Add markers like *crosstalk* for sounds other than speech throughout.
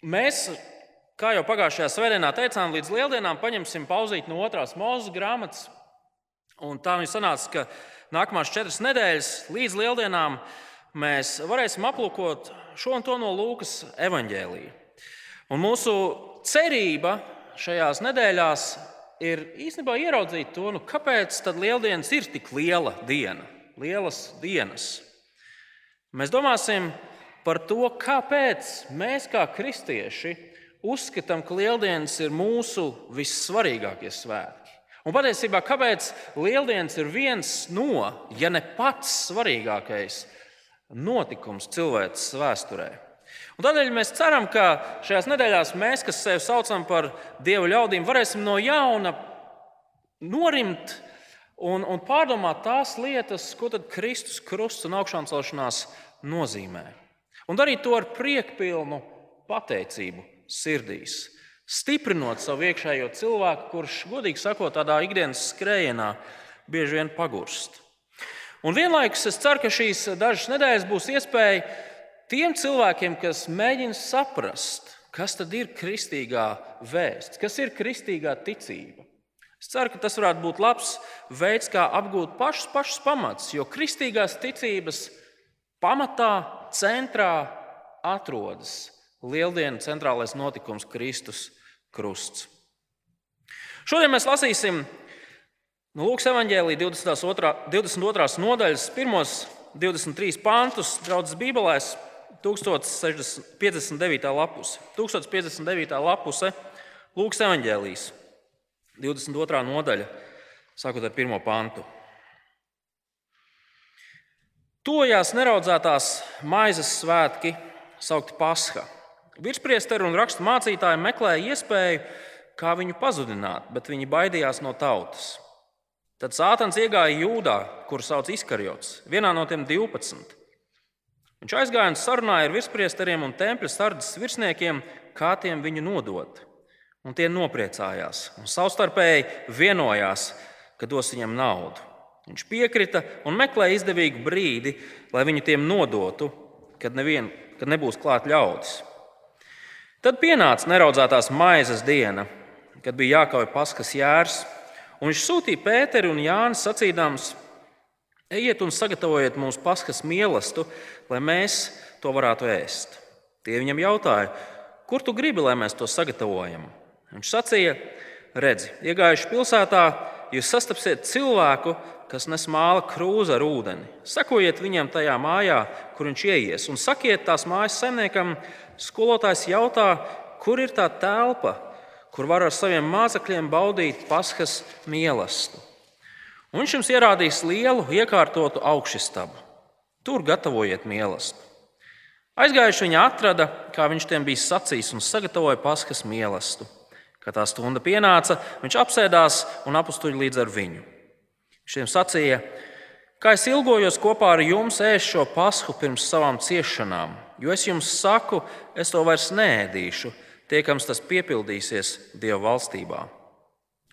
Mēs, kā jau pagājušajā svētdienā teicām, līdz lieldienām paņemsim pauzīt no otrās mūzes grāmatas. Un tā viņa sanāca, ka nākamās četras nedēļas līdz lieldienām mēs varēsim aplūkot šo un to no Lūkas evaņģēlīja. Un mūsu cerība šajās nedēļās ir īstenībā ieraudzīt to, nu, kāpēc tad lieldienas ir tik liela diena, lielas dienas. Mēs domāsim par to, kāpēc mēs kā kristieši uzskatām, ka lieldienas ir mūsu vissvarīgākie svētki. Un patiesībā, kāpēc lieldienas ir viens no, ja ne pats svarīgākais notikums cilvēces vēsturē. Un tādēļ mēs ceram, ka šajās nedēļās mēs, kas sevi saucam par dievu ļaudīm, varēsim no jauna norimt un, un pārdomāt tās lietas, ko Kristus krusts un augšām celšanās nozīmē. Un darīt to ar priekpilnu pateicību sirdīs, stiprinot savu iekšējo cilvēku, kurš, godīgi sakot, tādā ikdienas skrējienā bieži vien pagurst. Un vienlaikus es ceru, ka šīs dažas nedēļas būs iespēja tiem cilvēkiem, kas mēģina saprast, kas tad ir kristīgā vēsts, kas ir kristīgā ticība. Es ceru, ka tas varētu būt labs veids, kā apgūt pašus, pašus pamatus, jo kristīgās ticības pamatā, centrā atrodas lieldienu centrālais notikums Kristus krusts. Šodien mēs lasīsim Nu, Lūks evanģēlī 22. 22. nodaļas, pirmos 23 pāntus, draudzes Bībelēs, 1059. lapuse. 1059. lapuse Lūks evanģēlīs, 22. nodaļa, sākot ar pirmo pāntu. Tojās neraudzētās maizes svētki, saukti Pasha. Virspriesteri un rakstu mācītāji meklēja iespēju, kā viņu pazudināt, bet viņi baidījās no tautas. Tad Sātans iegāja Jūdā, kuru sauc Iskarjots, vienā no tiem 12. Viņš aizgāja un sarunāja ar virspriesteriem un tempļa sardzes virsniekiem, kā tiem viņu nodot. Un tie nopriecājās un savstarpēji vienojās, ka dos viņam naudu. Viņš piekrita un meklēja izdevīgu brīdi, lai viņu tiem nodotu, kad, nevien, kad nebūs klāt ļaudis. Tad pienāca neraudzētās maizes diena, kad bija jākauj paskas jērs Un viņš sūtīja Pēteru un Jānu sacīdams, ejiet un sagatavojiet mums paskas mīlestību, lai mēs to varētu ēst. Tie viņam jautāja, kur tu gribi, lai mēs to sagatavojam? Viņš sacīja, redzi, iegājuši pilsētā, jūs sastapsiet cilvēku, kas nes māla krūzi ar ūdeni. Sakojiet viņam tajā mājā, kur viņš ieies, un sakiet tās mājas saimniekam, skolotājs jautā, kur ir tā telpa, kur var ar saviem mācekļiem baudīt paskas mīlestību. Un viņš jums ierādīs lielu, iekārtotu augšstabu. Tur gatavojiet mīlestību. Aizgājuši viņa atrada, kā viņš tiem bija sacījis, un sagatavoja paskas mīlestību. Kad tā stunda pienāca, viņš apsēdās un apstuļ līdz ar viņu. Viņš tiem sacīja, kā es ilgojos kopā ar jums ēst šo pasku pirms savām ciešanām, jo es jums saku, es to vairs nēdīšu tiekams tas piepildīsies Dieva valstībā.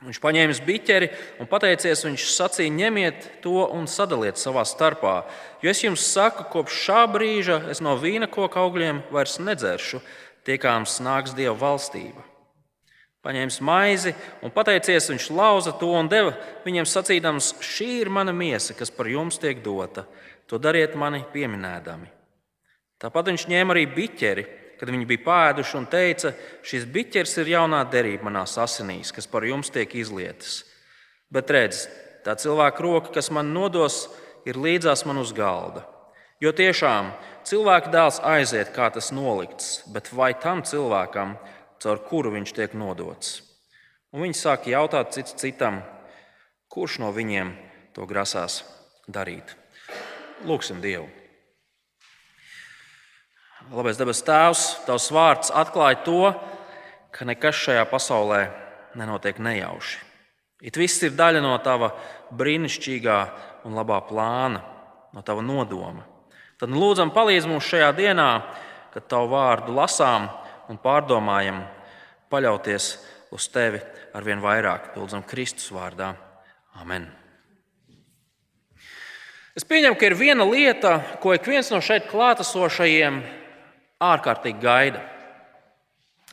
Viņš paņēma biķeri un pateicies, viņš sacīja, ņemiet to un sadaliet savā starpā. Jo es jums saku, kopš šā brīža es no vīna koka augļiem vairs nedzeršu, tiekams nāks Dieva valstība. Paņēmis maizi un pateicies, viņš lauza to un deva viņiem sacīdams, šī ir mana miesa, kas par jums tiek dota. To dariet mani pieminēdami. Tāpat viņš ņēma arī biķeri kad viņi bija pāēduši un teica, šis biķers ir jaunā derība manās asinīs, kas par jums tiek izlietas. Bet redz, tā cilvēka roka, kas man nodos, ir līdzās man uz galda. Jo tiešām cilvēka dēls aiziet, kā tas nolikts, bet vai tam cilvēkam, caur kuru viņš tiek nodots? Un viņi sāka jautāt cits citam, kurš no viņiem to grasās darīt. Lūksim Dievu! Labais debes Tēvs, Tavs vārds atklāja to, ka nekas šajā pasaulē nenotiek nejauši. It viss ir daļa no Tava brīnišķīgā un labā plāna, no Tava nodoma. Tad lūdzam, palīdz mums šajā dienā, kad Tavu vārdu lasām un pārdomājam, paļauties uz Tevi ar vien vairāk. Lūdzam, Kristus vārdā. Amen! Es pieņemu, ka ir viena lieta, ko ik viens no šeit klātesošajiem ārkārtīgi gaida.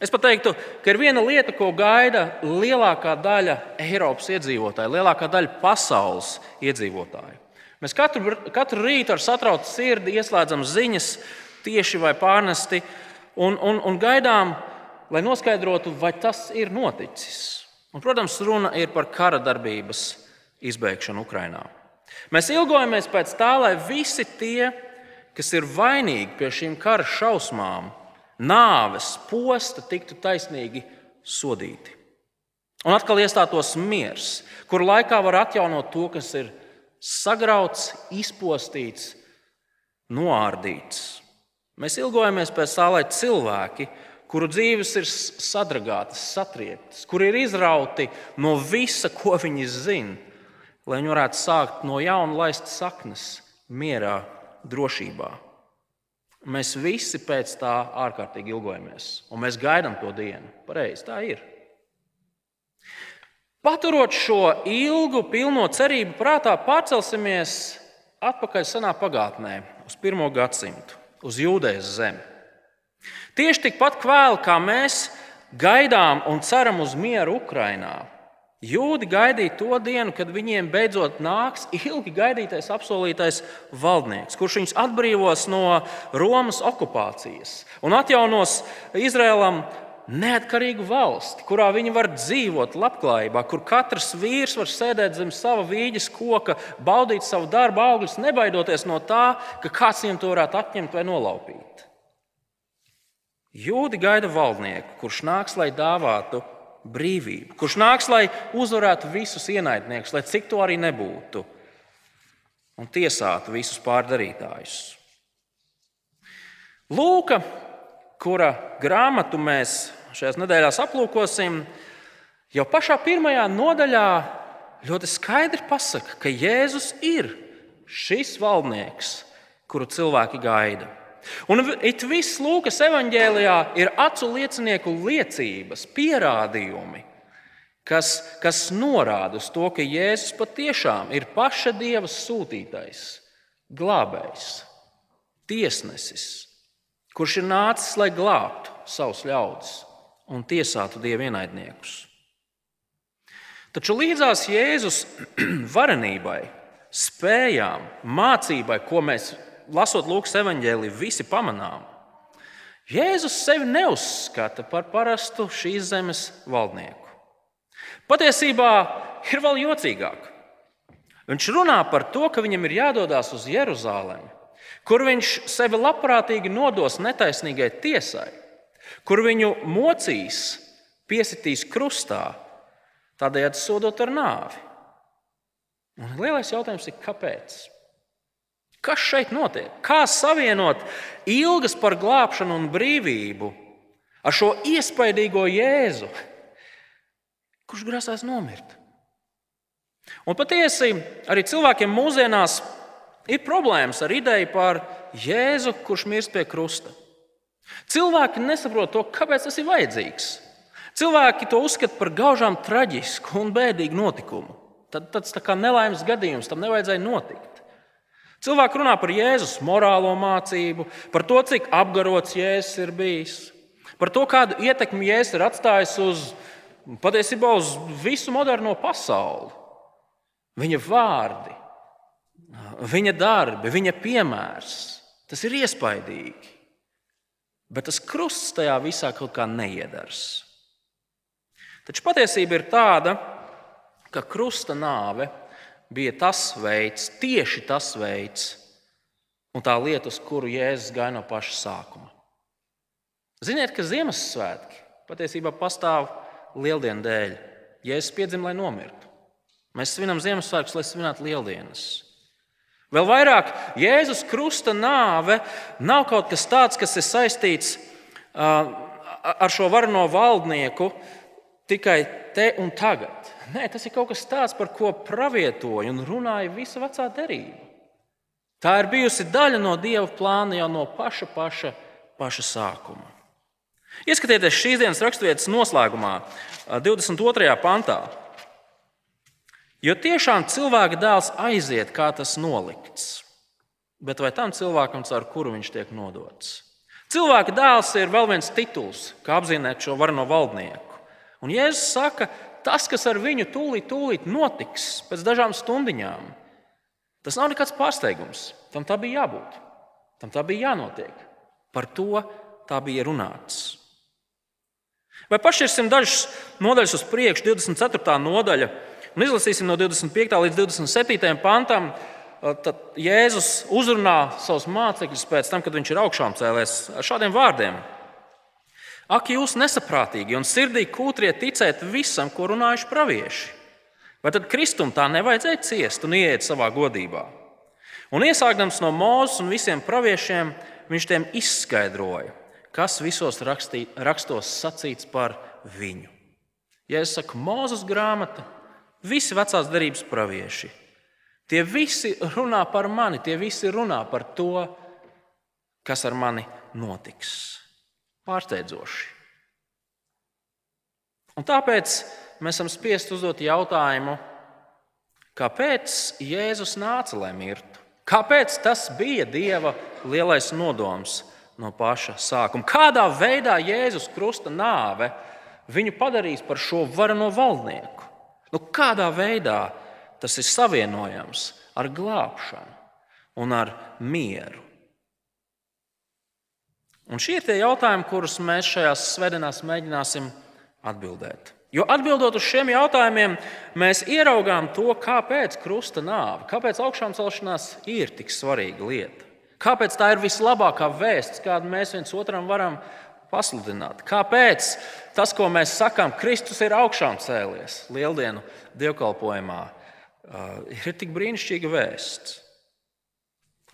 Es pat teiktu, ka ir viena lieta, ko gaida lielākā daļa Eiropas iedzīvotāju, lielākā daļa pasaules iedzīvotāju. Mēs katru, katru rītu ar satraucu sirdi ieslēdzam ziņas, tieši vai pārnesti, un, un, un gaidām, lai noskaidrotu, vai tas ir noticis. Un, protams, runa ir par kara darbības izbeigšanu Ukrajinā. Mēs ilgojamies pēc tā, lai visi tie, kas ir vainīgi pie šīm kara šausmām, nāves, posta tiktu taisnīgi sodīti. Un atkal iestātos miers, kur laikā var atjaunot to, kas ir sagrauts, izpostīts, noārdīts. Mēs ilgojamies pēc tā, lai cilvēki, kuru dzīves ir sadragātas, satriektas, kuri ir izrauti no visa, ko viņi zina, lai viņi varētu sākt no jauna laist saknes, mierā, drošībā. Mēs visi pēc tā ārkārtīgi ilgojamies, un mēs gaidām to dienu. Pareizi, tā ir. Paturot šo ilgu, pilno cerību prātā, pārcelsimies atpakaļ senā pagātnē, uz pirmo gadsimtu, uz Jūdejas zemi. Tieši tikpat kvēli, kā mēs gaidām un ceram uz mieru Ukrajinā, Jūdi gaidīja to dienu, kad viņiem beidzot nāks ilgi gaidītais apsolītais valdnieks, kurš viņus atbrīvos no Romas okupācijas un atjaunos Izrēlam neatkarīgu valsti, kurā viņi var dzīvot labklājībā, kur katrs vīrs var sēdēt zem sava vīģes koka, baudīt savu darbu augļus, nebaidoties no tā, ka kāds viņiem to varētu atņemt vai nolaupīt. Jūdi gaida valdnieku, kurš nāks, lai dāvātu brīvību, kurš nāks, lai uzvarētu visus ienaidniekus, lai cik to arī nebūtu, un tiesātu visus pārdarītājus. Lūka, kura grāmatu mēs šajās nedēļās aplūkosim, jau pašā pirmajā nodaļā ļoti skaidri pasaka, ka Jēzus ir šis valdnieks, kuru cilvēki gaida. Un it viss Lūkas evanģēlijā ir acu liecinieku liecības, pierādījumi, kas, kas norāda uz to, ka Jēzus patiešām ir paša Dieva sūtītais, glābējs, tiesnesis, kurš ir nācis, lai glābtu savus ļaudis un tiesātu Dieva ienaidniekus. Taču līdzās Jēzus *clears throat* varenībai, spējām, mācībai, ko mēs lasot Lūkas evanģēliju, visi pamanām. Jēzus sevi neuzskata par parastu šīs zemes valdnieku. Patiesībā ir vēl jocīgāk. Viņš runā par to, ka viņam ir jādodas uz Jeruzalemi, kur viņš sevi labprātīgi nodos netaisnīgai tiesai, kur viņu mocīs, piesitīs krustā, tādējādi sodot ar nāvi. Un lielais jautājums ir, kāpēc? Kas šeit notiek? Kā savienot ilgas par glābšanu un brīvību ar šo iespaidīgo Jēzu, kurš grasās nomirt? Un patiesi arī cilvēkiem mūsdienās ir problēmas ar ideju par Jēzu, kurš mirst pie krusta. Cilvēki nesaprot to, kāpēc tas ir vajadzīgs. Cilvēki to uzskata par gaužām traģisku un bēdīgu notikumu. Tad tas kā nelaimes gadījums tam nevajadzēja notikt. Cilvēki runā par Jēzus morālo mācību, par to, cik apgarots Jēzus ir bijis, par to, kādu ietekmi Jēzus ir atstājis uz patiesībā uz visu moderno pasauli. Viņa vārdi, viņa darbi, viņa piemērs, tas ir iespaidīgi. Bet tas krusts tajā visā kaut kā neiedars. Taču patiesība ir tāda, ka krusta nāve bija tas veids, tieši tas veids, un tā lieta, uz kuru Jēzus gāja no paša sākuma. Ziniet, ka Ziemassvētki patiesībā pastāv lieldienu dēļ. Jēzus piedzima, lai nomirtu. Mēs svinam Ziemassvētkus, lai svinētu lieldienas. Vēl vairāk, Jēzus krusta nāve nav kaut kas tāds, kas ir saistīts ar šo varno valdnieku tikai te un tagad. Nē, tas ir kaut kas tāds, par ko pravietoja un runāja visa vecā derība. Tā ir bijusi daļa no Dieva plāna jau no paša, paša, paša sākuma. Ieskatieties šīs dienas raksturvietas noslēgumā, 22. pantā. Jo tiešām cilvēka dēls aiziet, kā tas nolikts, bet vai tam cilvēkam, caur kuru viņš tiek nodots? Cilvēka dēls ir vēl viens tituls, kā apzīmēt šo varano valdnieku. Un Jēzus saka, tas, kas ar viņu tūlīt, tūlīt notiks pēc dažām stundiņām, tas nav nekāds pārsteigums. Tam tā bija jābūt. Tam tā bija jānotiek. Par to tā bija runāts. Vai pašķirsim dažas nodaļas uz priekšu, 24. nodaļa, un izlasīsim no 25. līdz 27. pantam. Tad Jēzus uzrunā savus mācekļus pēc tam, kad viņš ir augšām cēlēs ar šādiem vārdiem: Ak, jūs nesaprātīgi un sirdī kūtrie ticēt visam, ko runājuši pravieši! Vai tad Kristum tā nevajadzēja ciest un ieiet savā godībā? Un iesākdams no mūzes un visiem praviešiem, viņš tiem izskaidroja, kas visos rakstī, rakstos sacīts par viņu. Ja es saku Mūzes grāmata, visi vecās derības pravieši, tie visi runā par mani, tie visi runā par to, kas ar mani notiks. Pārsteidzoši. Un tāpēc mēs esam spiest uzdot jautājumu, kāpēc Jēzus nāca, lai mirtu? Kāpēc tas bija Dieva lielais nodoms? no paša sākuma. Kādā veidā Jēzus Krusta nāve viņu padarīs par šo varano valdnieku? Nu, kādā veidā tas ir savienojams ar glābšanu un ar mieru? Un šie ir tie jautājumi, kurus mēs šajās svētdienās mēģināsim atbildēt. Jo atbildot uz šiem jautājumiem, mēs ieraugām to, kāpēc krusta nāve, kāpēc augšām celšanās ir tik svarīga lieta. Kāpēc tā ir vislabākā vēsts, kādu mēs viens otram varam pasludināt? Kāpēc tas, ko mēs sakām, Kristus ir augšām cēlies lieldienu dievkalpojumā, ir tik brīnišķīga vēsts?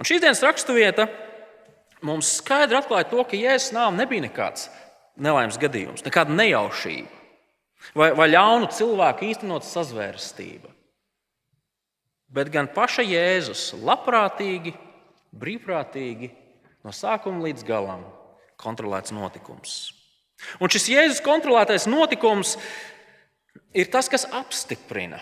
Un šīs dienas raksturvieta mums skaidri atklāja to, ka Jēzus nāve nebija nekāds nelaimes gadījums, nekāda nejaušība vai, vai ļaunu cilvēku īstenot sazvērstība. Bet gan paša Jēzus labprātīgi brīvprātīgi, no sākuma līdz galam kontrolēts notikums. Un šis Jēzus kontrolētais notikums ir tas, kas apstiprina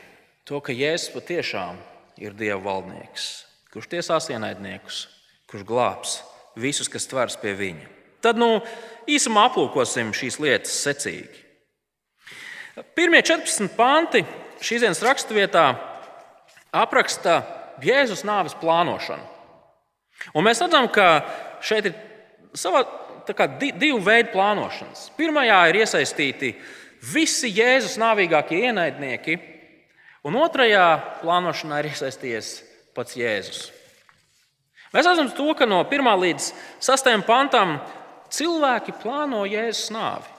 to, ka Jēzus patiešām ir Dieva valdnieks, kurš tiesās ienaidniekus, kurš glābs visus, kas tvers pie viņa. Tad nu, īsumā aplūkosim šīs lietas secīgi. Pirmie 14 panti šīs dienas raksturvietā apraksta Jēzus nāves plānošanu. Un mēs redzam, ka šeit ir savā, kā, divu veidu plānošanas. Pirmajā ir iesaistīti visi Jēzus nāvīgākie ienaidnieki, un otrajā plānošanā ir iesaistījies pats Jēzus. Mēs redzam to, ka no 1 līdz 6 pantam cilvēki plāno Jēzus nāvi.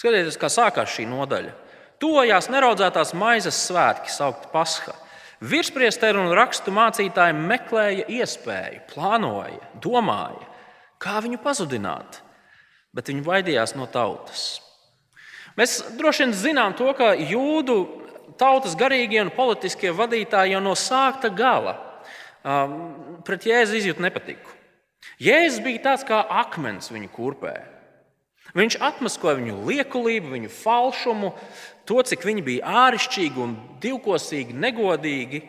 Skatieties, kā sākās šī nodaļa. Tojās neraudzētās maizes svētki, saukti Pasха. Virspriesteri un rakstu mācītāji meklēja iespēju, plānoja, domāja, kā viņu pazudināt, bet viņi baidījās no tautas. Mēs droši vien zinām to, ka jūdu tautas garīgie un politiskie vadītāji jau no sākta gala um, pret Jēzu izjūta nepatiku. Jēzus bija tāds kā akmens viņu kurpē. Viņš atmaskoja viņu liekulību, viņu falšumu, to, cik viņi bija āršķirīgi un divkosīgi, negodīgi.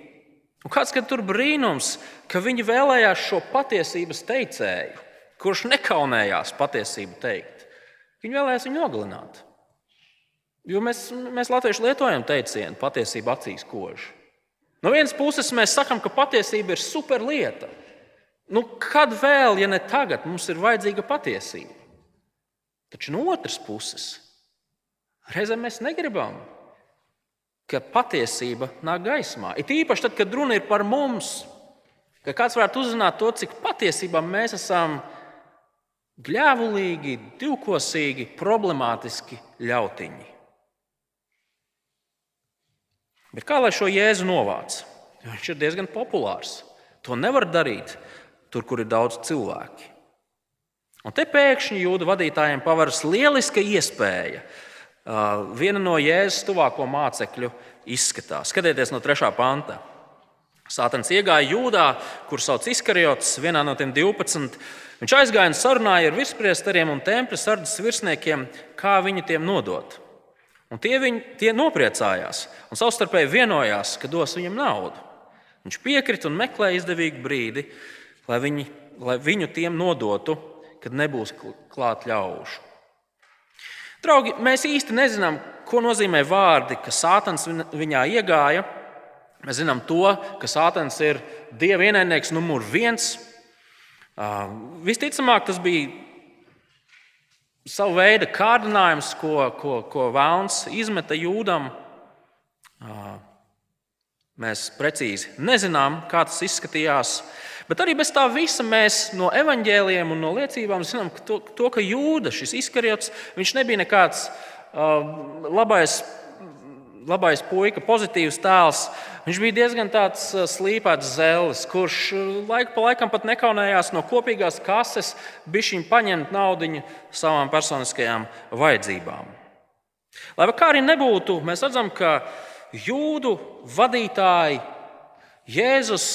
Un kāds tur brīnums, ka viņi vēlējās šo patiesības teicēju, kurš nekaunējās patiesību teikt. Viņi vēlējās viņu nogalināt. Jo mēs, mēs latvieši lietojam teicienu, patiesība acīs kož. No vienas puses mēs sakām, ka patiesība ir superlieta. Nu, kad vēl, ja ne tagad, mums ir vajadzīga patiesība? Taču no otras puses, reizēm mēs negribam, ka patiesība nāk gaismā. It īpaši tad, kad runa ir par mums, ka kāds varētu uzzināt to, cik patiesībā mēs esam gļēvulīgi, divkosīgi, problemātiski ļautiņi. Bet kā lai šo jēzu novāc? Viņš ir diezgan populārs. To nevar darīt tur, kur ir daudz cilvēku. Un te pēkšņi jūdu vadītājiem paveras lieliska iespēja. Viena no Jēzus tuvāko mācekļu izskatās. Skatieties no 3. panta. Sātans iegāja jūdā, kur sauc Iskariots, vienā no tiem 12. Viņš aizgāja un sarunāja ar virspriesteriem un tempļa sardzes virsniekiem, kā viņu tiem nodot. Un tie, viņi, tie nopriecājās un savstarpēji vienojās, ka dos viņam naudu. Viņš piekrita un meklēja izdevīgu brīdi, lai viņi lai viņu tiem nodotu, kad nebūs klāt ļaužu. Draugi, mēs īsti nezinām, ko nozīmē vārdi, ka Sātans viņā iegāja. Mēs zinām to, ka Sātans ir Dieva ienaidnieks numur viens. Visticamāk, tas bija savu veidu kārdinājums, ko, ko, ko Vēlns izmeta jūdam. Mēs precīzi nezinām, kā tas izskatījās. Bet arī bez tā visa mēs no evaņģēliem un no liecībām zinām, ka to, to ka jūda, šis izkarjots, viņš nebija nekāds labais, labais puika, pozitīvs tēls. Viņš bija diezgan tāds slīpēts zēlis, kurš laiku pa laikam pat nekaunējās no kopīgās kases bišķiņu paņemt naudu savām personiskajām vajadzībām. Lai kā arī nebūtu, mēs redzam, ka jūdu vadītāji Jēzus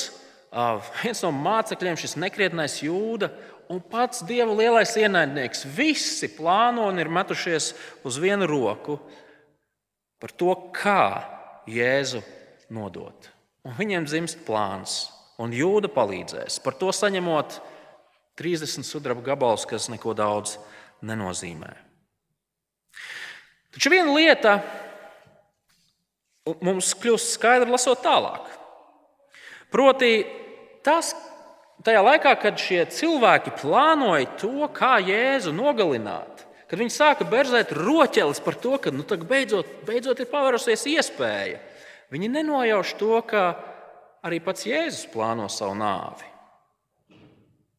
viens no mācekļiem, šis nekrietnais jūda un pats dieva lielais ienaidnieks. Visi plāno un ir metušies uz vienu roku par to, kā Jēzu nodot. Un viņiem dzimst plāns, un jūda palīdzēs. Par to saņemot 30 sudraba gabalus, kas neko daudz nenozīmē. Taču viena lieta mums kļūst skaidra lasot tālāk. Proti, tas, tajā laikā, kad šie cilvēki plānoja to, kā Jēzu nogalināt, kad viņi sāka berzēt roķeles par to, ka nu, beidzot, beidzot ir pavērusies iespēja, viņi nenojauš to, ka arī pats Jēzus plāno savu nāvi.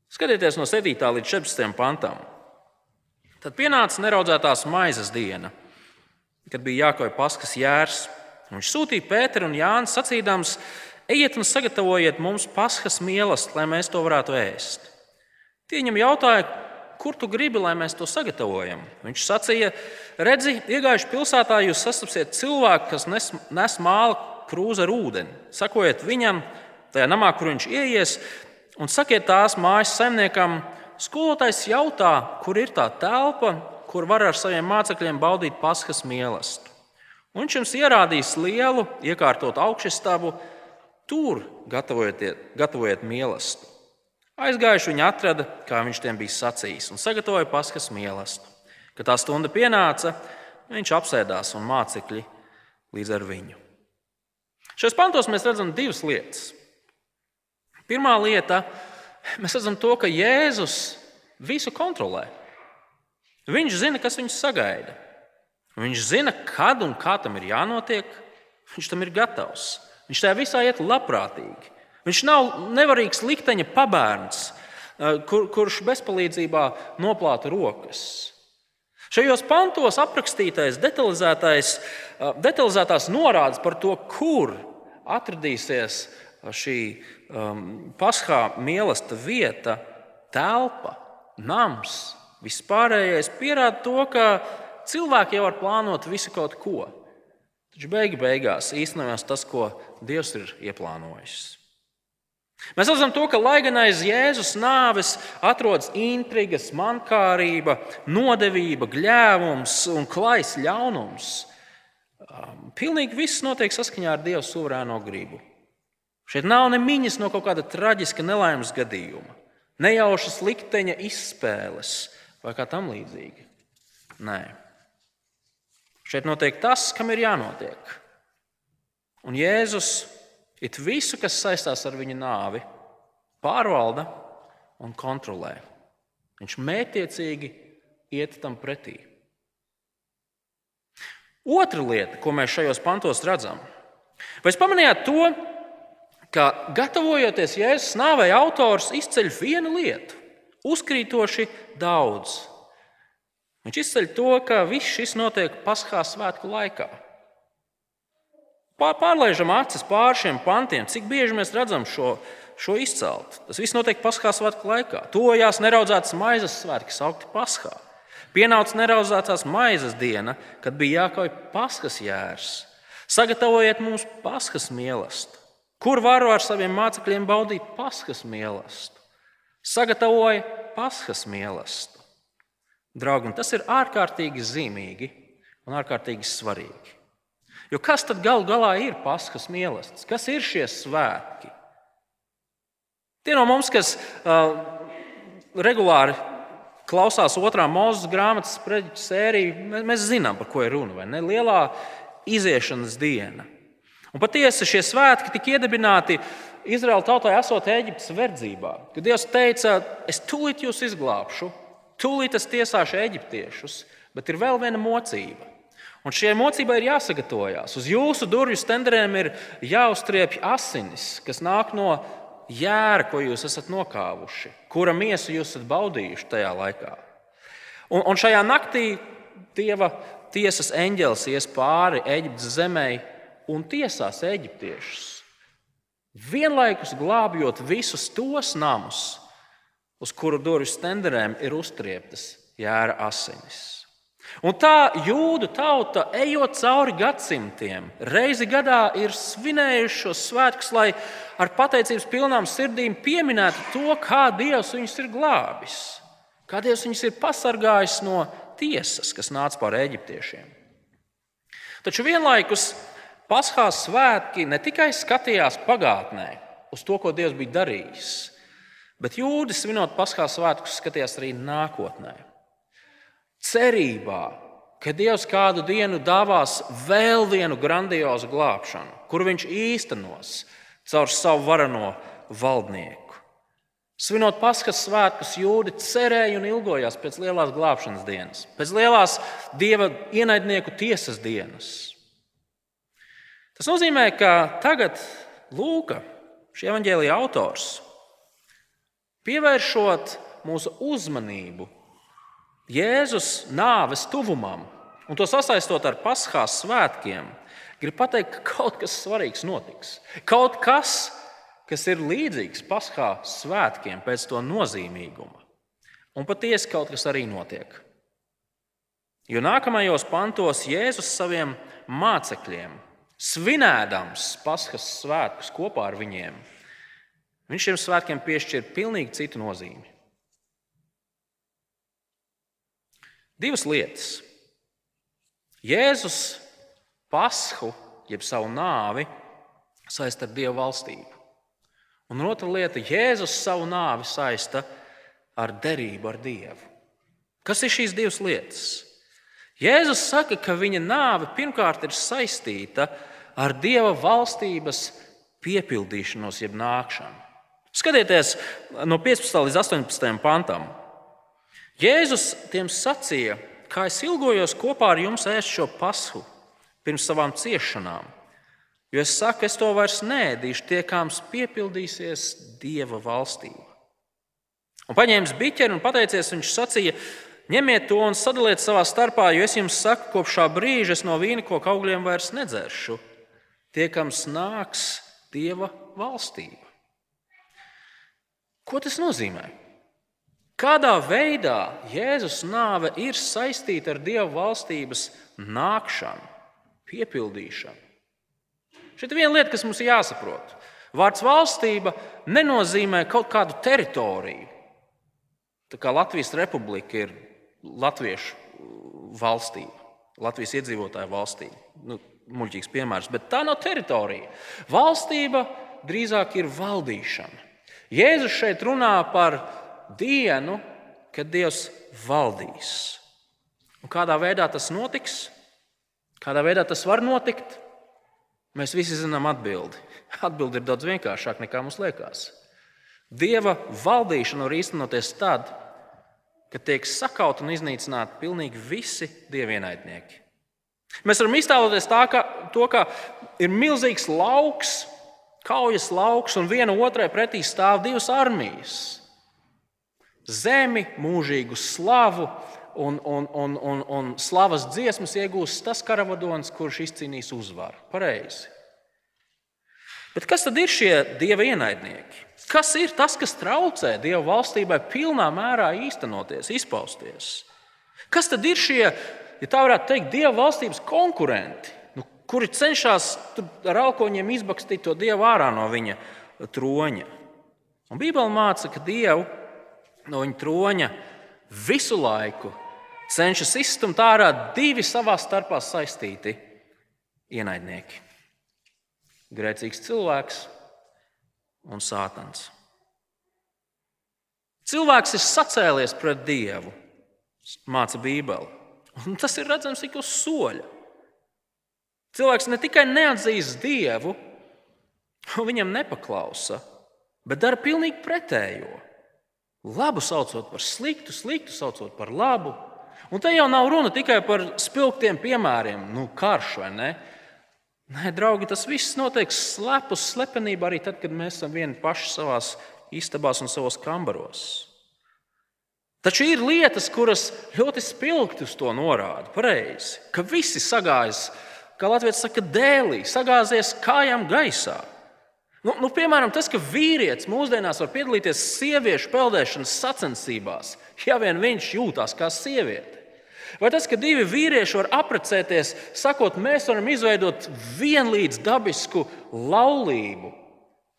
Skatieties no 7. līdz 14. pantam. Tad pienāca neraudzētās maizes diena, kad bija jākoja paskas jērs. Viņš sūtīja Pēteru un Jānu sacīdams, Ejiet un sagatavojiet mums paskas mīlestību, lai mēs to varētu ēst. Tie viņam jautāja, kur tu gribi, lai mēs to sagatavojam. Viņš sacīja, redzi, iegājuši pilsētā, jūs sastapsiet cilvēku, kas nes, nes māla krūzi ar ūdeni. Sakojiet viņam, tajā namā, kur viņš ieies, un sakiet tās mājas saimniekam, skolotājs jautā, kur ir tā telpa, kur var ar saviem mācekļiem baudīt paskas mīlestību. Viņš jums ierādīs lielu, iekārtotu augšstabu, Tur gatavojiet, gatavojiet mīlestību. Aizgājuši viņi atrada, kā viņš tiem bija sacījis, un sagatavoja paskas mīlestību. Kad tā stunda pienāca, viņš apsēdās un mācekļi līdz ar viņu. Šajos pantos mēs redzam divas lietas. Pirmā lieta, mēs redzam to, ka Jēzus visu kontrolē. Viņš zina, kas viņus sagaida. Viņš zina, kad un kā tam ir jānotiek. Viņš tam ir gatavs. Viņš tajā visā iet labprātīgi. Viņš nav nevarīgs likteņa pabērns, eh, kur, kurš bezpalīdzībā noplāta rokas. Šajos pantos aprakstītais eh, detalizētās norādes par to, kur atradīsies šī um, paskā mīlestība vieta, telpa, nams, vispārējais pierāda to, ka cilvēki jau var plānot visu kaut ko. Taču beigu beigās īstenojās tas, ko Dievs ir ieplānojis. Mēs redzam, to, ka lai gan aiz Jēzus nāves atrodas intrigas, mankārība, nodevība, gļēvums un klais ļaunums, um, pilnīgi viss notiek saskaņā ar Dieva suverēno gribu. Šeit nav ne miņas no kaut kāda traģiska nelaimes gadījuma, nejaušas likteņa izspēles vai kā tam līdzīga. Nē. Šeit notiek tas, kam ir jānotiek. Un Jēzus it visu, kas saistās ar viņa nāvi, pārvalda un kontrolē. Viņš mētiecīgi iet tam pretī. Otra lieta, ko mēs šajos pantos redzam, vai pamanījāt to, ka gatavojoties Jēzus nāvei, autors izceļ vienu lietu, uzkrītoši daudz. Viņš izceļ to, ka viss šis notiek Paskā svētku laikā. Pārlaižam acis pāri šiem pantiem, cik bieži mēs redzam šo, šo izcelt. Tas viss notiek Paskā svētku laikā. Tojās neraudzētas maizes svētki, saukti Paskā. Pienāca neraudzētās maizes diena, kad bija jākauj paskas jērs. Sagatavojiet mums paskas mīlestību. Kur varu ar saviem mācekļiem baudīt paskas mīlestību? Sagatavoja paskas mīlestību. Draugi, tas ir ārkārtīgi zīmīgi un ārkārtīgi svarīgi. Jo kas tad gal galā ir paskas mīlestības? Kas ir šie svētki? Tie no mums, kas uh, regulāri klausās otrā mūža grāmatas sprediķa sēriju, mēs zinām, par ko ir runa. ne? Lielā iziešanas diena. Un patiesi šie svētki tika iedibināti Izraēla tautai esot Eģiptes verdzībā. Kad Dievs teica, es tūlīt jūs izglābšu, tūlīt es tiesāšu eģiptiešus, bet ir vēl viena mocība. Un šai mocībai ir jāsagatavojas. Uz jūsu durvju stenderēm ir jāuztriepj asinis, kas nāk no jēra, ko jūs esat nokāvuši, kura miesu jūs esat baudījuši tajā laikā. Un, un šajā naktī Dieva tiesas eņģelis ies pāri Eģiptes zemē un tiesās eģiptiešus. Vienlaikus glābjot visus tos namus, uz kuru durvju stenderēm ir uztrieptas jēra asinis. Un tā jūdu tauta, ejot cauri gadsimtiem, reizi gadā ir svinējuši šos svētkus, lai ar pateicības pilnām sirdīm pieminētu to, kā Dievs viņus ir glābis, kā Dievs viņus ir pasargājis no tiesas, kas nāca pār eģiptiešiem. Taču vienlaikus Paskās svētki ne tikai skatījās pagātnē uz to, ko Dievs bija darījis, bet jūdi svinot Paskās svētkus skatījās arī nākotnē cerībā, ka Dievs kādu dienu dāvās vēl vienu grandiozu glābšanu, kur viņš īstenos caur savu varano valdnieku. Svinot Paskas svētkus, jūdi cerēja un ilgojās pēc lielās glābšanas dienas, pēc lielās dieva ienaidnieku tiesas dienas. Tas nozīmē, ka tagad Lūka, šī evanģēlīja autors, pievēršot mūsu uzmanību Jēzus nāves tuvumam un to sasaistot ar Paskās svētkiem, grib pateikt, ka kaut kas svarīgs notiks. Kaut kas, kas ir līdzīgs Paskā svētkiem pēc to nozīmīguma. Un patiesi kaut kas arī notiek. Jo nākamajos pantos Jēzus saviem mācekļiem, svinēdams Paskas svētkus kopā ar viņiem, viņš šiem svētkiem piešķir pilnīgi citu nozīmi. Divas lietas. Jēzus pashu, jeb savu nāvi, saista ar Dieva valstību. Un otra lieta - Jēzus savu nāvi saista ar derību ar Dievu. Kas ir šīs divas lietas? Jēzus saka, ka viņa nāve pirmkārt ir saistīta ar Dieva valstības piepildīšanos, jeb nākšanu. Skatieties no 15. līdz 18. pantam. Jēzus tiem sacīja, kā es ilgojos kopā ar jums ēst šo pasu pirms savām ciešanām. Jo es saku, es to vairs nēdīšu, tiekāms piepildīsies Dieva valstība. Un paņēmis biķeri un pateicies, viņš sacīja, ņemiet to un sadaliet savā starpā, jo es jums saku, kopš šā brīža es no vīna koka augļiem vairs nedzeršu. Tiekams nāks Dieva valstība. Ko tas nozīmē? Kādā veidā Jēzus nāve ir saistīta ar Dieva valstības nākšanu, piepildīšanu? Šeit ir viena lieta, kas mums jāsaprot. Vārds valstība nenozīmē kaut kādu teritoriju. Tā kā Latvijas republika ir latviešu valstība, Latvijas iedzīvotāju valstība. Nu, muļķīgs piemērs, bet tā nav teritorija. Valstība drīzāk ir valdīšana. Jēzus šeit runā par dienu, kad Dievs valdīs. Un kādā veidā tas notiks? Kādā veidā tas var notikt? Mēs visi zinām atbildi. *laughs* Atbildi ir daudz vienkāršāka nekā mums liekas. Dieva valdīšana var īstenoties tad, kad tiek sakauti un iznīcināti pilnīgi visi dievienaidnieki. Mēs varam iztēloties tā, ka, to, ka ir milzīgs lauks, kaujas lauks, un viena otrai pretī stāv divas armijas zemi, mūžīgu slavu un, un, un, un, un slavas dziesmas iegūs tas karavadons, kurš izcīnīs uzvaru. Pareizi. Bet kas tad ir šie dieva ienaidnieki? Kas ir tas, kas traucē dieva valstībai pilnā mērā īstenoties, izpausties? Kas tad ir šie, ja tā varētu teikt, dieva valstības konkurenti, nu, kuri cenšas ar alkoņiem izbakstīt to dievu ārā no viņa troņa? Un Bībele māca, ka dievu no viņa troņa visu laiku cenšas izstumt ārā divi savā starpā saistīti ienaidnieki - grēcīgs cilvēks un sātans. Cilvēks ir sacēlies pret Dievu, māca Bībeli. Un tas ir redzams tik uz soļa. Cilvēks ne tikai neatzīst Dievu, viņam nepaklausa, bet dara pilnīgi pretējo. Labu saucot par sliktu, sliktu saucot par labu. Un te jau nav runa tikai par spilgtiem piemēriem, nu, karš vai ne. Nē, draugi, tas viss notiek slepus slepenībā arī tad, kad mēs esam vieni paši savā istabās un savos kambaros. Taču ir lietas, kuras ļoti spilgti uz to norāda. Pareizi, ka visi sagājas, kā Latvijas saka, dēlī, sagāzies kājām gaisā. Nu, nu, piemēram, tas, ka vīrietis mūsdienās var piedalīties sieviešu peldēšanas sacensībās, ja vien viņš jūtas kā sieviete. Vai tas, ka divi vīrieši var apprecēties, sakot, mēs varam izveidot vienlīdz dabisku laulību,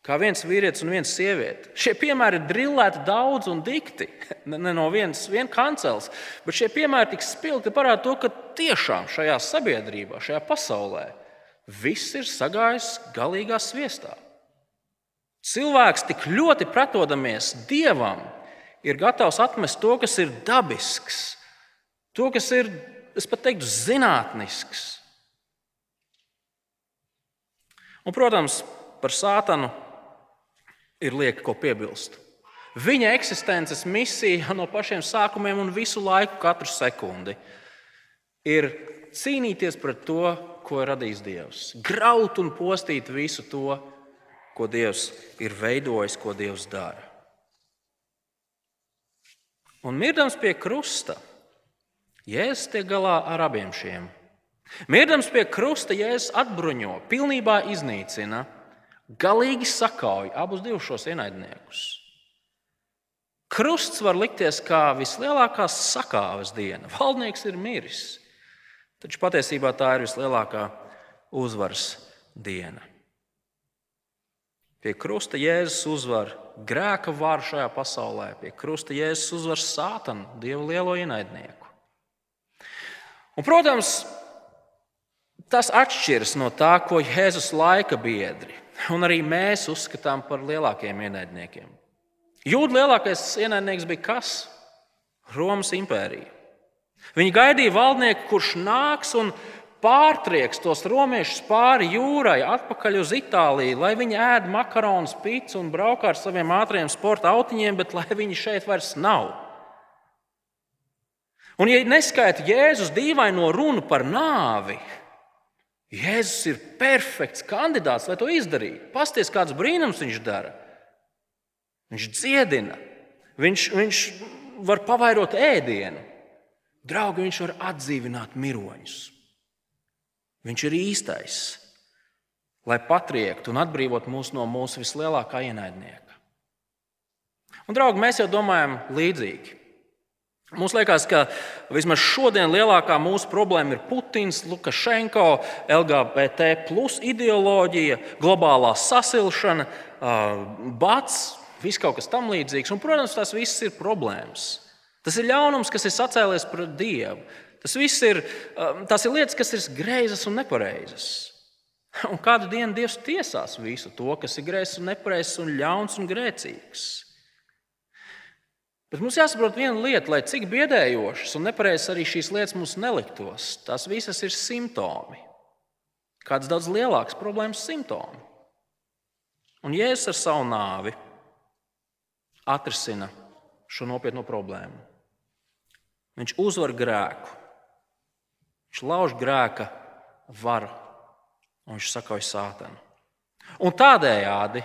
kā viens vīrietis un viena sieviete. Šie piemēri ir drillēti daudz un dikti, *laughs* ne no vienas vien kancels, bet šie piemēri tik spilgti parāda to, ka tiešām šajā sabiedrībā, šajā pasaulē, viss ir sagājis galīgā sviestā. Cilvēks tik ļoti pretodamies dievam, ir gatavs atmest to, kas ir dabisks, to, kas ir, es pat teiktu, zinātnisks. Un, protams, par sātanu ir lieka ko piebilst. Viņa eksistences misija no pašiem sākumiem un visu laiku, katru sekundi, ir cīnīties pret to, ko ir radījis Dievs. Graut un postīt visu to, ko Dievs ir veidojis, ko Dievs dara. Un mirdams pie krusta, Jēzus tiek galā ar abiem šiem. Mirdams pie krusta, Jēzus atbruņo, pilnībā iznīcina, galīgi sakauj abus šos ienaidniekus. Krusts var likties kā vislielākā sakāves diena. Valdnieks ir miris, taču patiesībā tā ir vislielākā uzvaras diena. Pie krusta Jēzus uzvar grēka varu šajā pasaulē, pie krusta Jēzus uzvar sātanu, dievu lielo ienaidnieku. Un, protams, tas atšķiras no tā, ko Jēzus laika biedri un arī mēs uzskatām par lielākiem ienaidniekiem. Jūda lielākais ienaidnieks bija kas? Romas impērija. Viņi gaidīja valdnieku, kurš nāks un pārtrieks tos romiešus pāri jūrai, atpakaļ uz Itāliju, lai viņi ēd makaronus, pīci un braukā ar saviem ātriem sporta autiņiem, bet lai viņi šeit vairs nav. Un, ja neskaita Jēzus dīvaino runu par nāvi, Jēzus ir perfekts kandidāts, lai to izdarītu. Pasties, kāds brīnums viņš dara. Viņš dziedina, viņš, viņš var pavairot ēdienu, draugi, viņš var atdzīvināt miroņus. Viņš ir īstais, lai patriektu un atbrīvotu mūs no mūsu vislielākā ienaidnieka. Un, draugi, mēs jau domājam līdzīgi. Mums liekas, ka vismaz šodien lielākā mūsu problēma ir Putins, Lukašenko, LGBT plus ideoloģija, globālā sasilšana, bats, viss kaut kas tamlīdzīgs. Un, protams, tas viss ir problēmas. Tas ir ļaunums, kas ir sacēlies pret Dievu. Tas viss ir, um, tas ir lietas, kas ir greizas un nepareizas. Un kādu dienu Dievs tiesās visu to, kas ir greizs un nepareizs un ļauns un grēcīgs. Bet mums jāsaprot viena lieta, lai cik biedējošas un nepareizas arī šīs lietas mums neliktos, tās visas ir simptomi. Kāds daudz lielāks problēmas simptomi. Un Jēzus ar savu nāvi atrisina šo nopietno problēmu. Viņš uzvar grēku. Viņš lauž grēka varu un viņš sakauj sātanu. Un tādējādi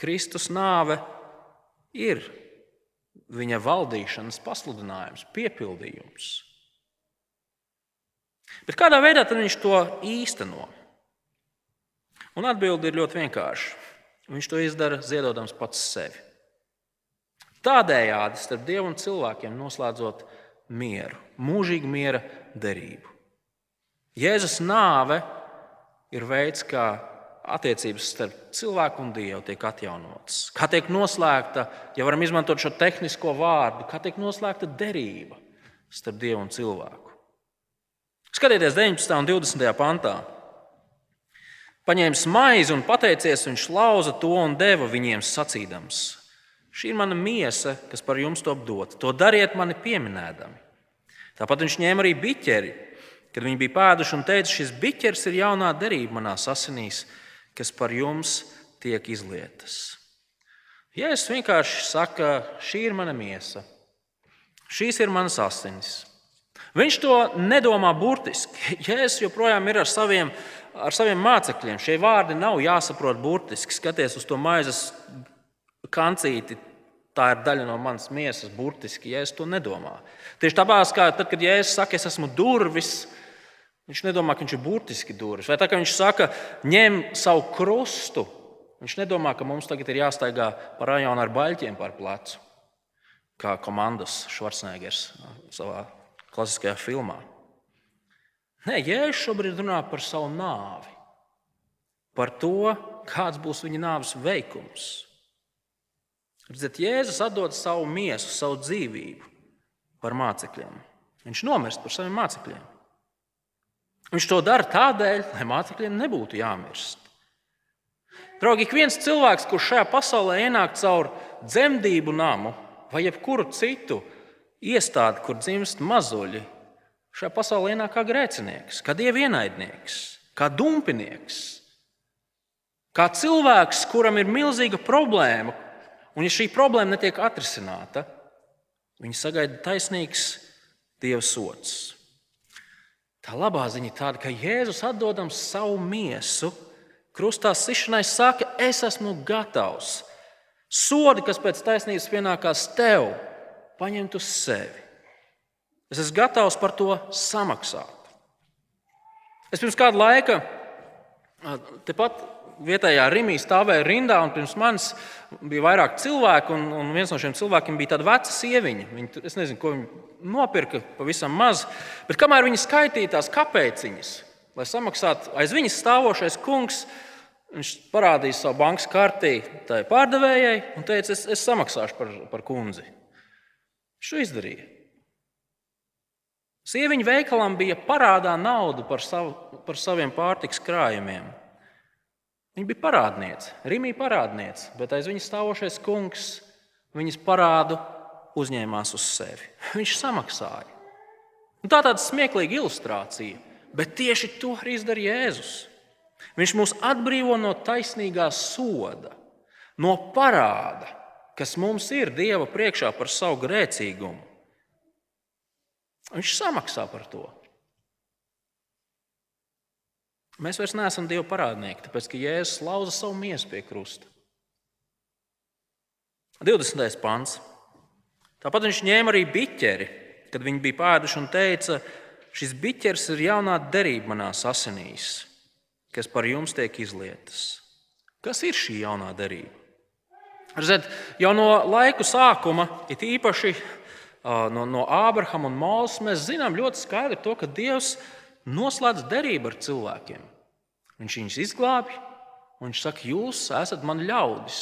Kristus nāve ir viņa valdīšanas pasludinājums, piepildījums. Bet kādā veidā viņš to īsteno? Un atbilde ir ļoti vienkārša. Viņš to izdara ziedodams pats sevi. Tādējādi starp Dievu un cilvēkiem noslēdzot mieru, mūžīgu miera derību. Jēzus nāve ir veids, kā attiecības starp cilvēku un Dievu tiek atjaunotas. Kā tiek noslēgta, ja varam izmantot šo tehnisko vārdu, kā tiek noslēgta derība starp Dievu un cilvēku. Skatieties, 19. un 20. pantā. Paņēmis maizi un pateicies, viņš lauza to un deva viņiem sacīdams: Šī ir mana miesa, kas par jums top dot. To dariet mani pieminēdami. Tāpat viņš ņēma arī biķeri, kad viņi bija pēduši un teica, šis biķers ir jaunā derība manā asinīs, kas par jums tiek izlietas. Es vienkārši saku, šī ir mana miesa, šīs ir manas asinis. Viņš to nedomā burtiski. *laughs* Jēzus joprojām ir ar saviem, ar saviem mācekļiem. Šie vārdi nav jāsaprot burtiski. Skaties uz to maizes kancīti, tā ir daļa no manas miesas, burtiski, ja es to nedomāju. Tieši tāpēc, kā tad, kad Jēzus saka, es esmu durvis, viņš nedomā, ka viņš ir burtiski durvis. Vai tā kā viņš saka, ņem savu krustu, viņš nedomā, ka mums tagad ir jāstaigā pa rajonu ar baļķiem pār plecu, kā komandas Schwarzeneggers savā klasiskajā filmā. Nē, Jēzus šobrīd runā par savu nāvi, par to, kāds būs viņa nāves veikums. Redziet, Jēzus atdod savu miesu, savu dzīvību par mācekļiem. Viņš nomirst par saviem mācekļiem. Viņš to dara tādēļ, lai mācekļiem nebūtu jāmirst. Draugi, ik viens cilvēks, kurš šajā pasaulē ienāk caur dzemdību namu vai jebkuru citu iestādi, kur dzimst mazuļi, šajā pasaulē ienāk kā grēcinieks, kā dievienaidnieks, kā dumpinieks, kā cilvēks, kuram ir milzīga problēma, Un, ja šī problēma netiek atrisināta, viņi sagaida taisnīgs Dieva sots. Tā labā ziņa ir tāda, ka Jēzus atdodams savu miesu, krustā sišanai, saka, es esmu gatavs. Sodi, kas pēc taisnības pienākās tev, paņemt uz sevi. Es esmu gatavs par to samaksāt. Es pirms kāda laika tepat vietējā Rimī stāvēja rindā, un pirms manis bija vairāk cilvēku. Un, un viens no šiem cilvēkiem bija tāda veca sieviņa. Viņa, es nezinu, ko viņa nopirka, pavisam maz. Bet kamēr viņa skaitīja tās kapeciņas, lai samaksātu aiz viņas stāvošais kungs, viņš parādīja savu bankas kartī tai pārdevējai un teica, es, es samaksāšu par, par kundzi. Viņš to izdarīja. Sieviņa veikalam bija parādā naudu par, savu, par saviem pārtiks krājumiem. Viņa bija parādniece, Rimija parādniece, bet aiz viņas stāvošais kungs viņas parādu uzņēmās uz sevi. Viņš samaksāja. Un tā tāda smieklīga ilustrācija, bet tieši to arī izdarīja Jēzus. Viņš mūs atbrīvo no taisnīgā soda, no parāda, kas mums ir Dieva priekšā par savu grēcīgumu. Viņš samaksā par to. Mēs vairs neesam Dieva parādnieki, tāpēc ka Jēzus lauza savu miesu pie krusta. 20. pāns. Tāpat viņš ņēma arī biķeri, kad viņi bija pēduši un teica, šis biķers ir jaunā derība manās asinīs, kas par jums tiek izlietas. Kas ir šī jaunā derība? Zed, jau no laiku sākuma, it īpaši no, no Ābrahama un Mālas, mēs zinām ļoti skaidri to, ka Dievs noslēdz derību ar cilvēkiem. Viņš viņus izglābj, un viņš saka, jūs esat mani ļaudis,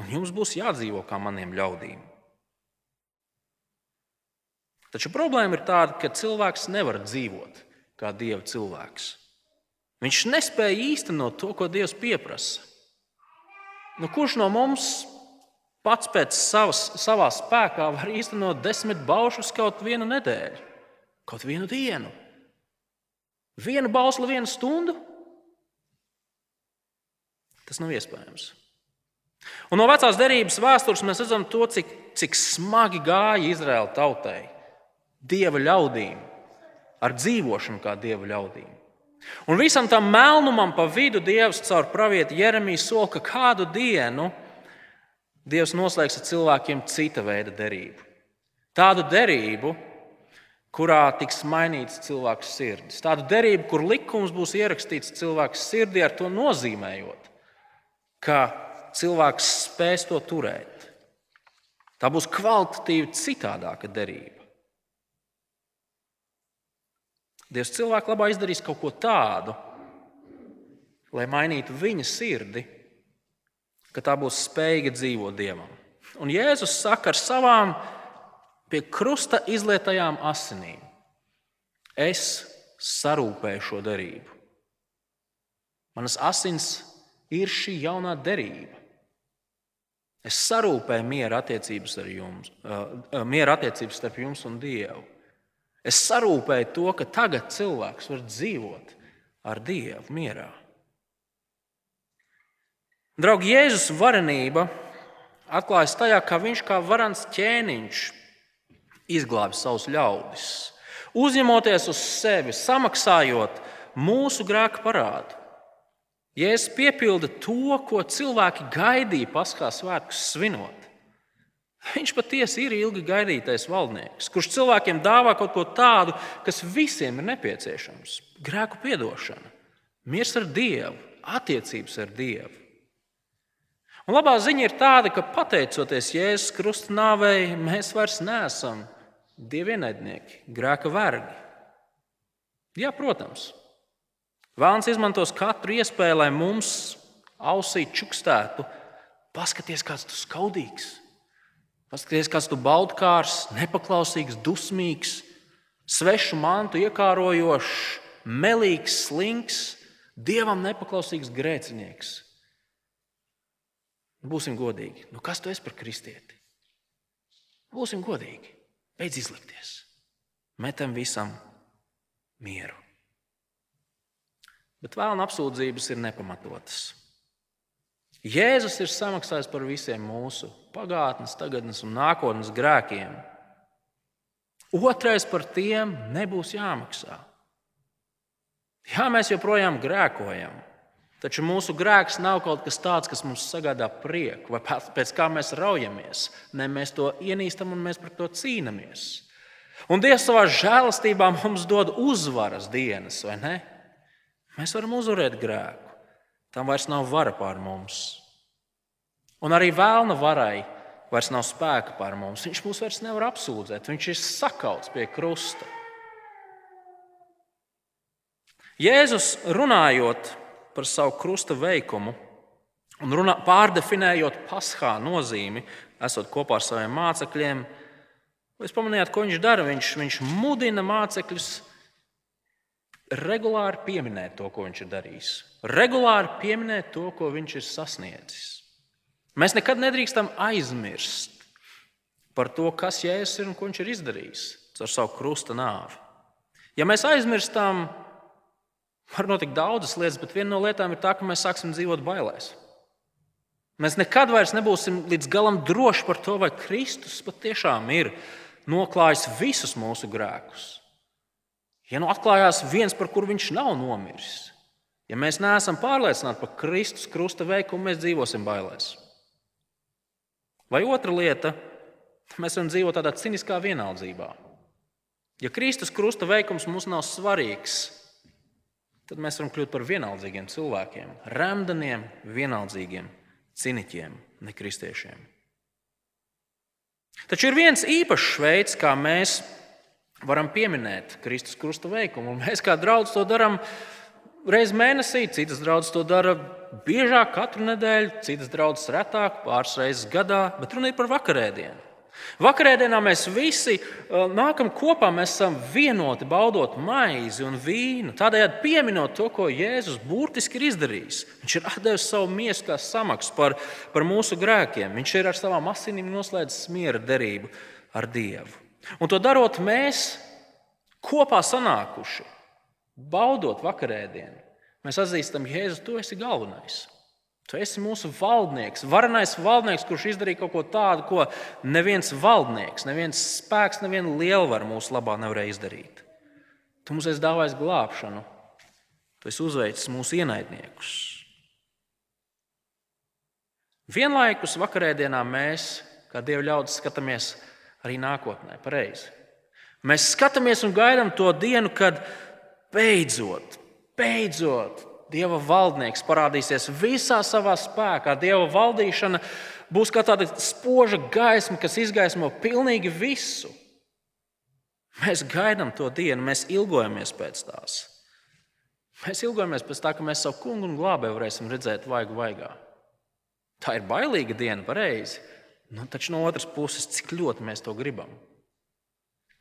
un jums būs jādzīvo kā maniem ļaudīm. Taču problēma ir tāda, ka cilvēks nevar dzīvot kā dieva cilvēks. Viņš nespēja īstenot to, ko Dievs pieprasa. Nu, kurš no mums pats pēc savas, savā spēkā var īstenot desmit baušus kaut vienu nedēļu, kaut vienu dienu? Vienu bausli, vienu stundu? Tas nav iespējams. Un no vecās derības vēstures mēs redzam to, cik, cik smagi gāja Izraēla tautai, dieva ļaudīm, ar dzīvošanu kā dieva ļaudīm. Un visam tam melnumam pa vidu Dievs caur pravieti Jeremiju sola, ka kādu dienu Dievs noslēgs ar cilvēkiem cita veida derību. Tādu derību, kurā tiks mainīts cilvēks sirdis. Tādu derību, kur likums būs ierakstīts cilvēks sirdī, ar to nozīmējot, ka cilvēks spēs to turēt. Tā būs kvalitatīvi citādāka derība. Dievs cilvēku labā izdarīs kaut ko tādu, lai mainītu viņa sirdi, ka tā būs spējīga dzīvot Dievam. Un Jēzus saka ar savām pie krusta izlietajām asinīm. Es sarūpēju šo derību. Manas asins ir šī jaunā derība. Es sarūpēju miera attiecības, jums, uh, miera attiecības starp jums un Dievu. Es sarūpēju to, ka tagad cilvēks var dzīvot ar Dievu mierā. Draugi, Jēzus varenība atklājas tajā, ka viņš kā varants ķēniņš izglābi savus ļaudis, uzņemoties uz sevi, samaksājot mūsu grēku parādu. Jēzus piepilda to, ko cilvēki gaidīja Paskā svētkus svinot. Viņš patiesi ir ilgi gaidītais valdnieks, kurš cilvēkiem dāvā kaut ko tādu, kas visiem ir nepieciešams - grēku piedošana, miers ar Dievu, attiecības ar Dievu. Un labā ziņa ir tāda, ka pateicoties Jēzus Krusta nāvei, mēs vairs neesam dievienaidnieki, grēka vergi. Jā, protams, Vēlams izmantos katru iespēju, lai mums ausī čukstētu. Paskaties, kāds tu skaudīgs, paskaties, kāds tu baudkārs, nepaklausīgs, dusmīgs, svešu mantu iekārojošs, melīgs, slinks, dievam nepaklausīgs grēcinieks. Būsim godīgi. Nu, kas tu esi par kristieti? Būsim godīgi. Beidz izlikties. Metam visam mieru. Bet vēlna apsūdzības ir nepamatotas. Jēzus ir samaksājis par visiem mūsu pagātnes, tagadnes un nākotnes grēkiem. Otrais par tiem nebūs jāmaksā. Jā, mēs joprojām grēkojam, taču mūsu grēks nav kaut kas tāds, kas mums sagādā prieku, vai pēc kā mēs raujamies. Nē, mēs to ienīstam un mēs par to cīnāmies. Un Dievs savā žēlastībā mums dod uzvaras dienas, vai ne? Mēs varam uzvarēt grēku. Tam vairs nav vara pār mums. Un arī vēlna varai vairs nav spēka pār mums. Viņš mūs vairs nevar apsūdzēt. Viņš ir sakauts pie krusta. Jēzus runājot par savu krusta veikumu un runā, pārdefinējot paskā nozīmi, esot kopā ar saviem mācekļiem, jūs pamanījāt, ko viņš dara. Viņš, viņš mudina mācekļus regulāri pieminēt to, ko viņš ir darījis, regulāri pieminēt to, ko viņš ir sasniedzis. Mēs nekad nedrīkstam aizmirst par to, kas Jēzus ir un ko viņš ir izdarījis ar savu krusta nāvi. Ja mēs aizmirstam, var notikt daudzas lietas, bet viena no lietām ir tā, ka mēs sāksim dzīvot bailēs. Mēs nekad vairs nebūsim līdz galam droši par to, vai Kristus patiešām ir noklājis visus mūsu grēkus. Ja nu atklājās viens, par kuru viņš nav nomiris, ja mēs neesam pārliecināti par Kristus krusta veikumu, mēs dzīvosim bailēs. Vai otra lieta, mēs varam dzīvot tādā ciniskā vienaldzībā. Ja Kristus krusta veikums mums nav svarīgs, tad mēs varam kļūt par vienaldzīgiem cilvēkiem, remdeniem, vienaldzīgiem, ciniķiem, nekristiešiem. Taču ir viens īpašs veids, kā mēs varam pieminēt Kristus krusta veikumu. Mēs kā draugi to darām reizes mēnesī, citas draudzes to dara biežāk, katru nedēļu, citas draudzes retāk, pāris reizes gadā, bet runa ir par vakarēdienu. Vakarēdienā mēs visi uh, nākam kopā, mēs esam vienoti baudot maizi un vīnu. Tādējādi pieminot to, ko Jēzus burtiski ir izdarījis. Viņš ir devis savu miesu kā samaksu par, par mūsu grēkiem. Viņš ir ar savām asinīm noslēdzis miera derību ar Dievu. Un to darot, mēs kopā sanākuši, baudot vakarēdienu, mēs atzīstam, Jēzu, tu esi galvenais. Tu esi mūsu valdnieks, varenais valdnieks, kurš izdarīja kaut ko tādu, ko neviens valdnieks, neviens spēks, neviena lielvara mūsu labā nevarēja izdarīt. Tu mums esi dāvājis glābšanu, tu esi uzveicis mūsu ienaidniekus. Vienlaikus vakarēdienā mēs, kā dievu ļaudis, skatāmies arī nākotnē. Pareizi. Mēs skatāmies un gaidām to dienu, kad beidzot, beidzot Dieva valdnieks parādīsies visā savā spēkā. Dieva valdīšana būs kā tāda spoža gaisma, kas izgaismo pilnīgi visu. Mēs gaidām to dienu, mēs ilgojamies pēc tās. Mēs ilgojamies pēc tā, ka mēs savu kungu un glābēju varēsim redzēt vaigu vaigā. Tā ir bailīga diena, pareizi. Nu, taču no otras puses, cik ļoti mēs to gribam?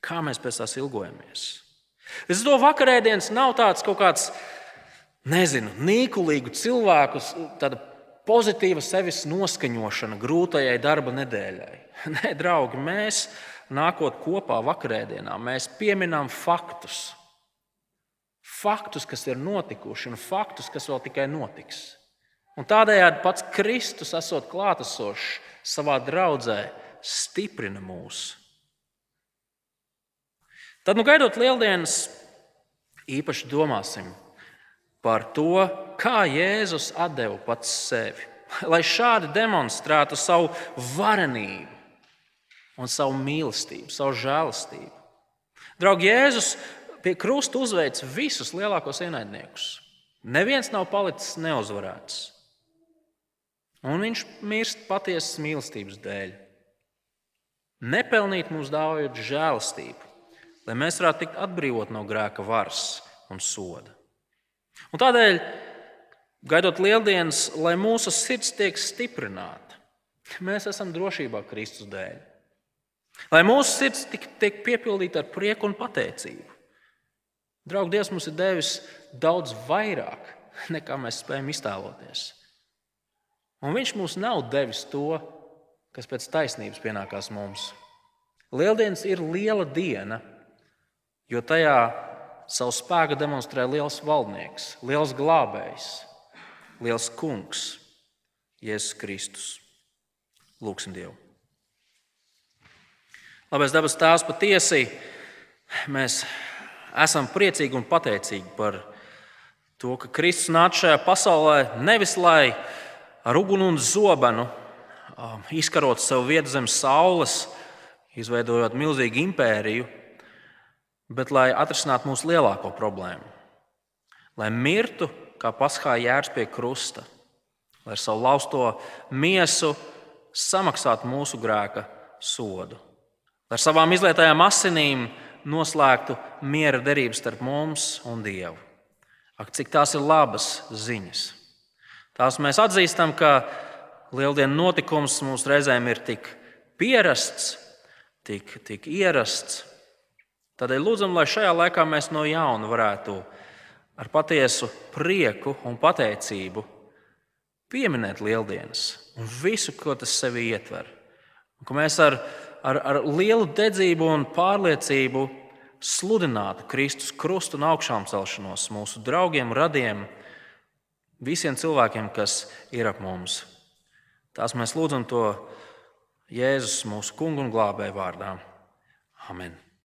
Kā mēs pēc tās ilgojamies? Es domāju, vakarēdienas nav tāds kaut kāds, nezinu, nīkulīgu cilvēku pozitīva sevis noskaņošana grūtajai darba nedēļai. *laughs* Nē, draugi, mēs nākot kopā vakarēdienā, mēs pieminām faktus. Faktus, kas ir notikuši, un faktus, kas vēl tikai notiks. Un tādējādi pats Kristus, esot klātesošs savā draudzē, stiprina mūs. Tad, nu, gaidot lieldienas, īpaši domāsim par to, kā Jēzus deva pats sevi, lai šādi demonstrētu savu varenību un savu mīlestību, savu žēlastību. Draugi, Jēzus pie krusta uzveic visus lielākos ienaidniekus. Neviens nav palicis neuzvarēts. Un viņš mirst patiesas mīlestības dēļ. Nepelnīt mums dāvājot žēlastību, lai mēs varētu tikt atbrīvot no grēka varas un soda. Un tādēļ, gaidot lieldienas, lai mūsu sirds tiek stiprināta, mēs esam drošībā Kristus dēļ. Lai mūsu sirds tiek piepildīta ar prieku un pateicību. Draugs, Dievs mums ir devis daudz vairāk, nekā mēs spējam iztēloties. Un Viņš mums nav devis to, kas pēc taisnības pienākās mums. Lieldienas ir liela diena, jo tajā savu spēku demonstrē liels valdnieks, liels glābējs, liels kungs, Jēzus Kristus. Lūksim Dievu! Labais dabas tēvs patiesi mēs esam priecīgi un pateicīgi par to, ka Kristus nāca šajā pasaulē nevis lai ar uguni un zobenu um, izkarot sev vietu zem saules, izveidojot milzīgu impēriju, bet lai atrisinātu mūsu lielāko problēmu. Lai mirtu kā paskā jērs pie krusta, lai ar savu lausto miesu samaksātu mūsu grēka sodu, lai ar savām izlietajām asinīm noslēgtu miera derības starp mums un Dievu. Ak, cik tās ir labas ziņas! Tās mēs atzīstam, ka lieldienu notikums mums reizēm ir tik pierasts, tik, tik ierasts, Tādēļ lūdzam, lai šajā laikā mēs no jauna varētu ar patiesu prieku un pateicību pieminēt lieldienas un visu, ko tas sevi ietver. Un ka mēs ar, ar, ar lielu dedzību un pārliecību sludinātu Kristus krustu un augšām celšanos mūsu draugiem, radiem, visiem cilvēkiem, kas ir ap mums. Tās mēs lūdzam to Jēzus, mūsu kungu un glābēju vārdā. Amen.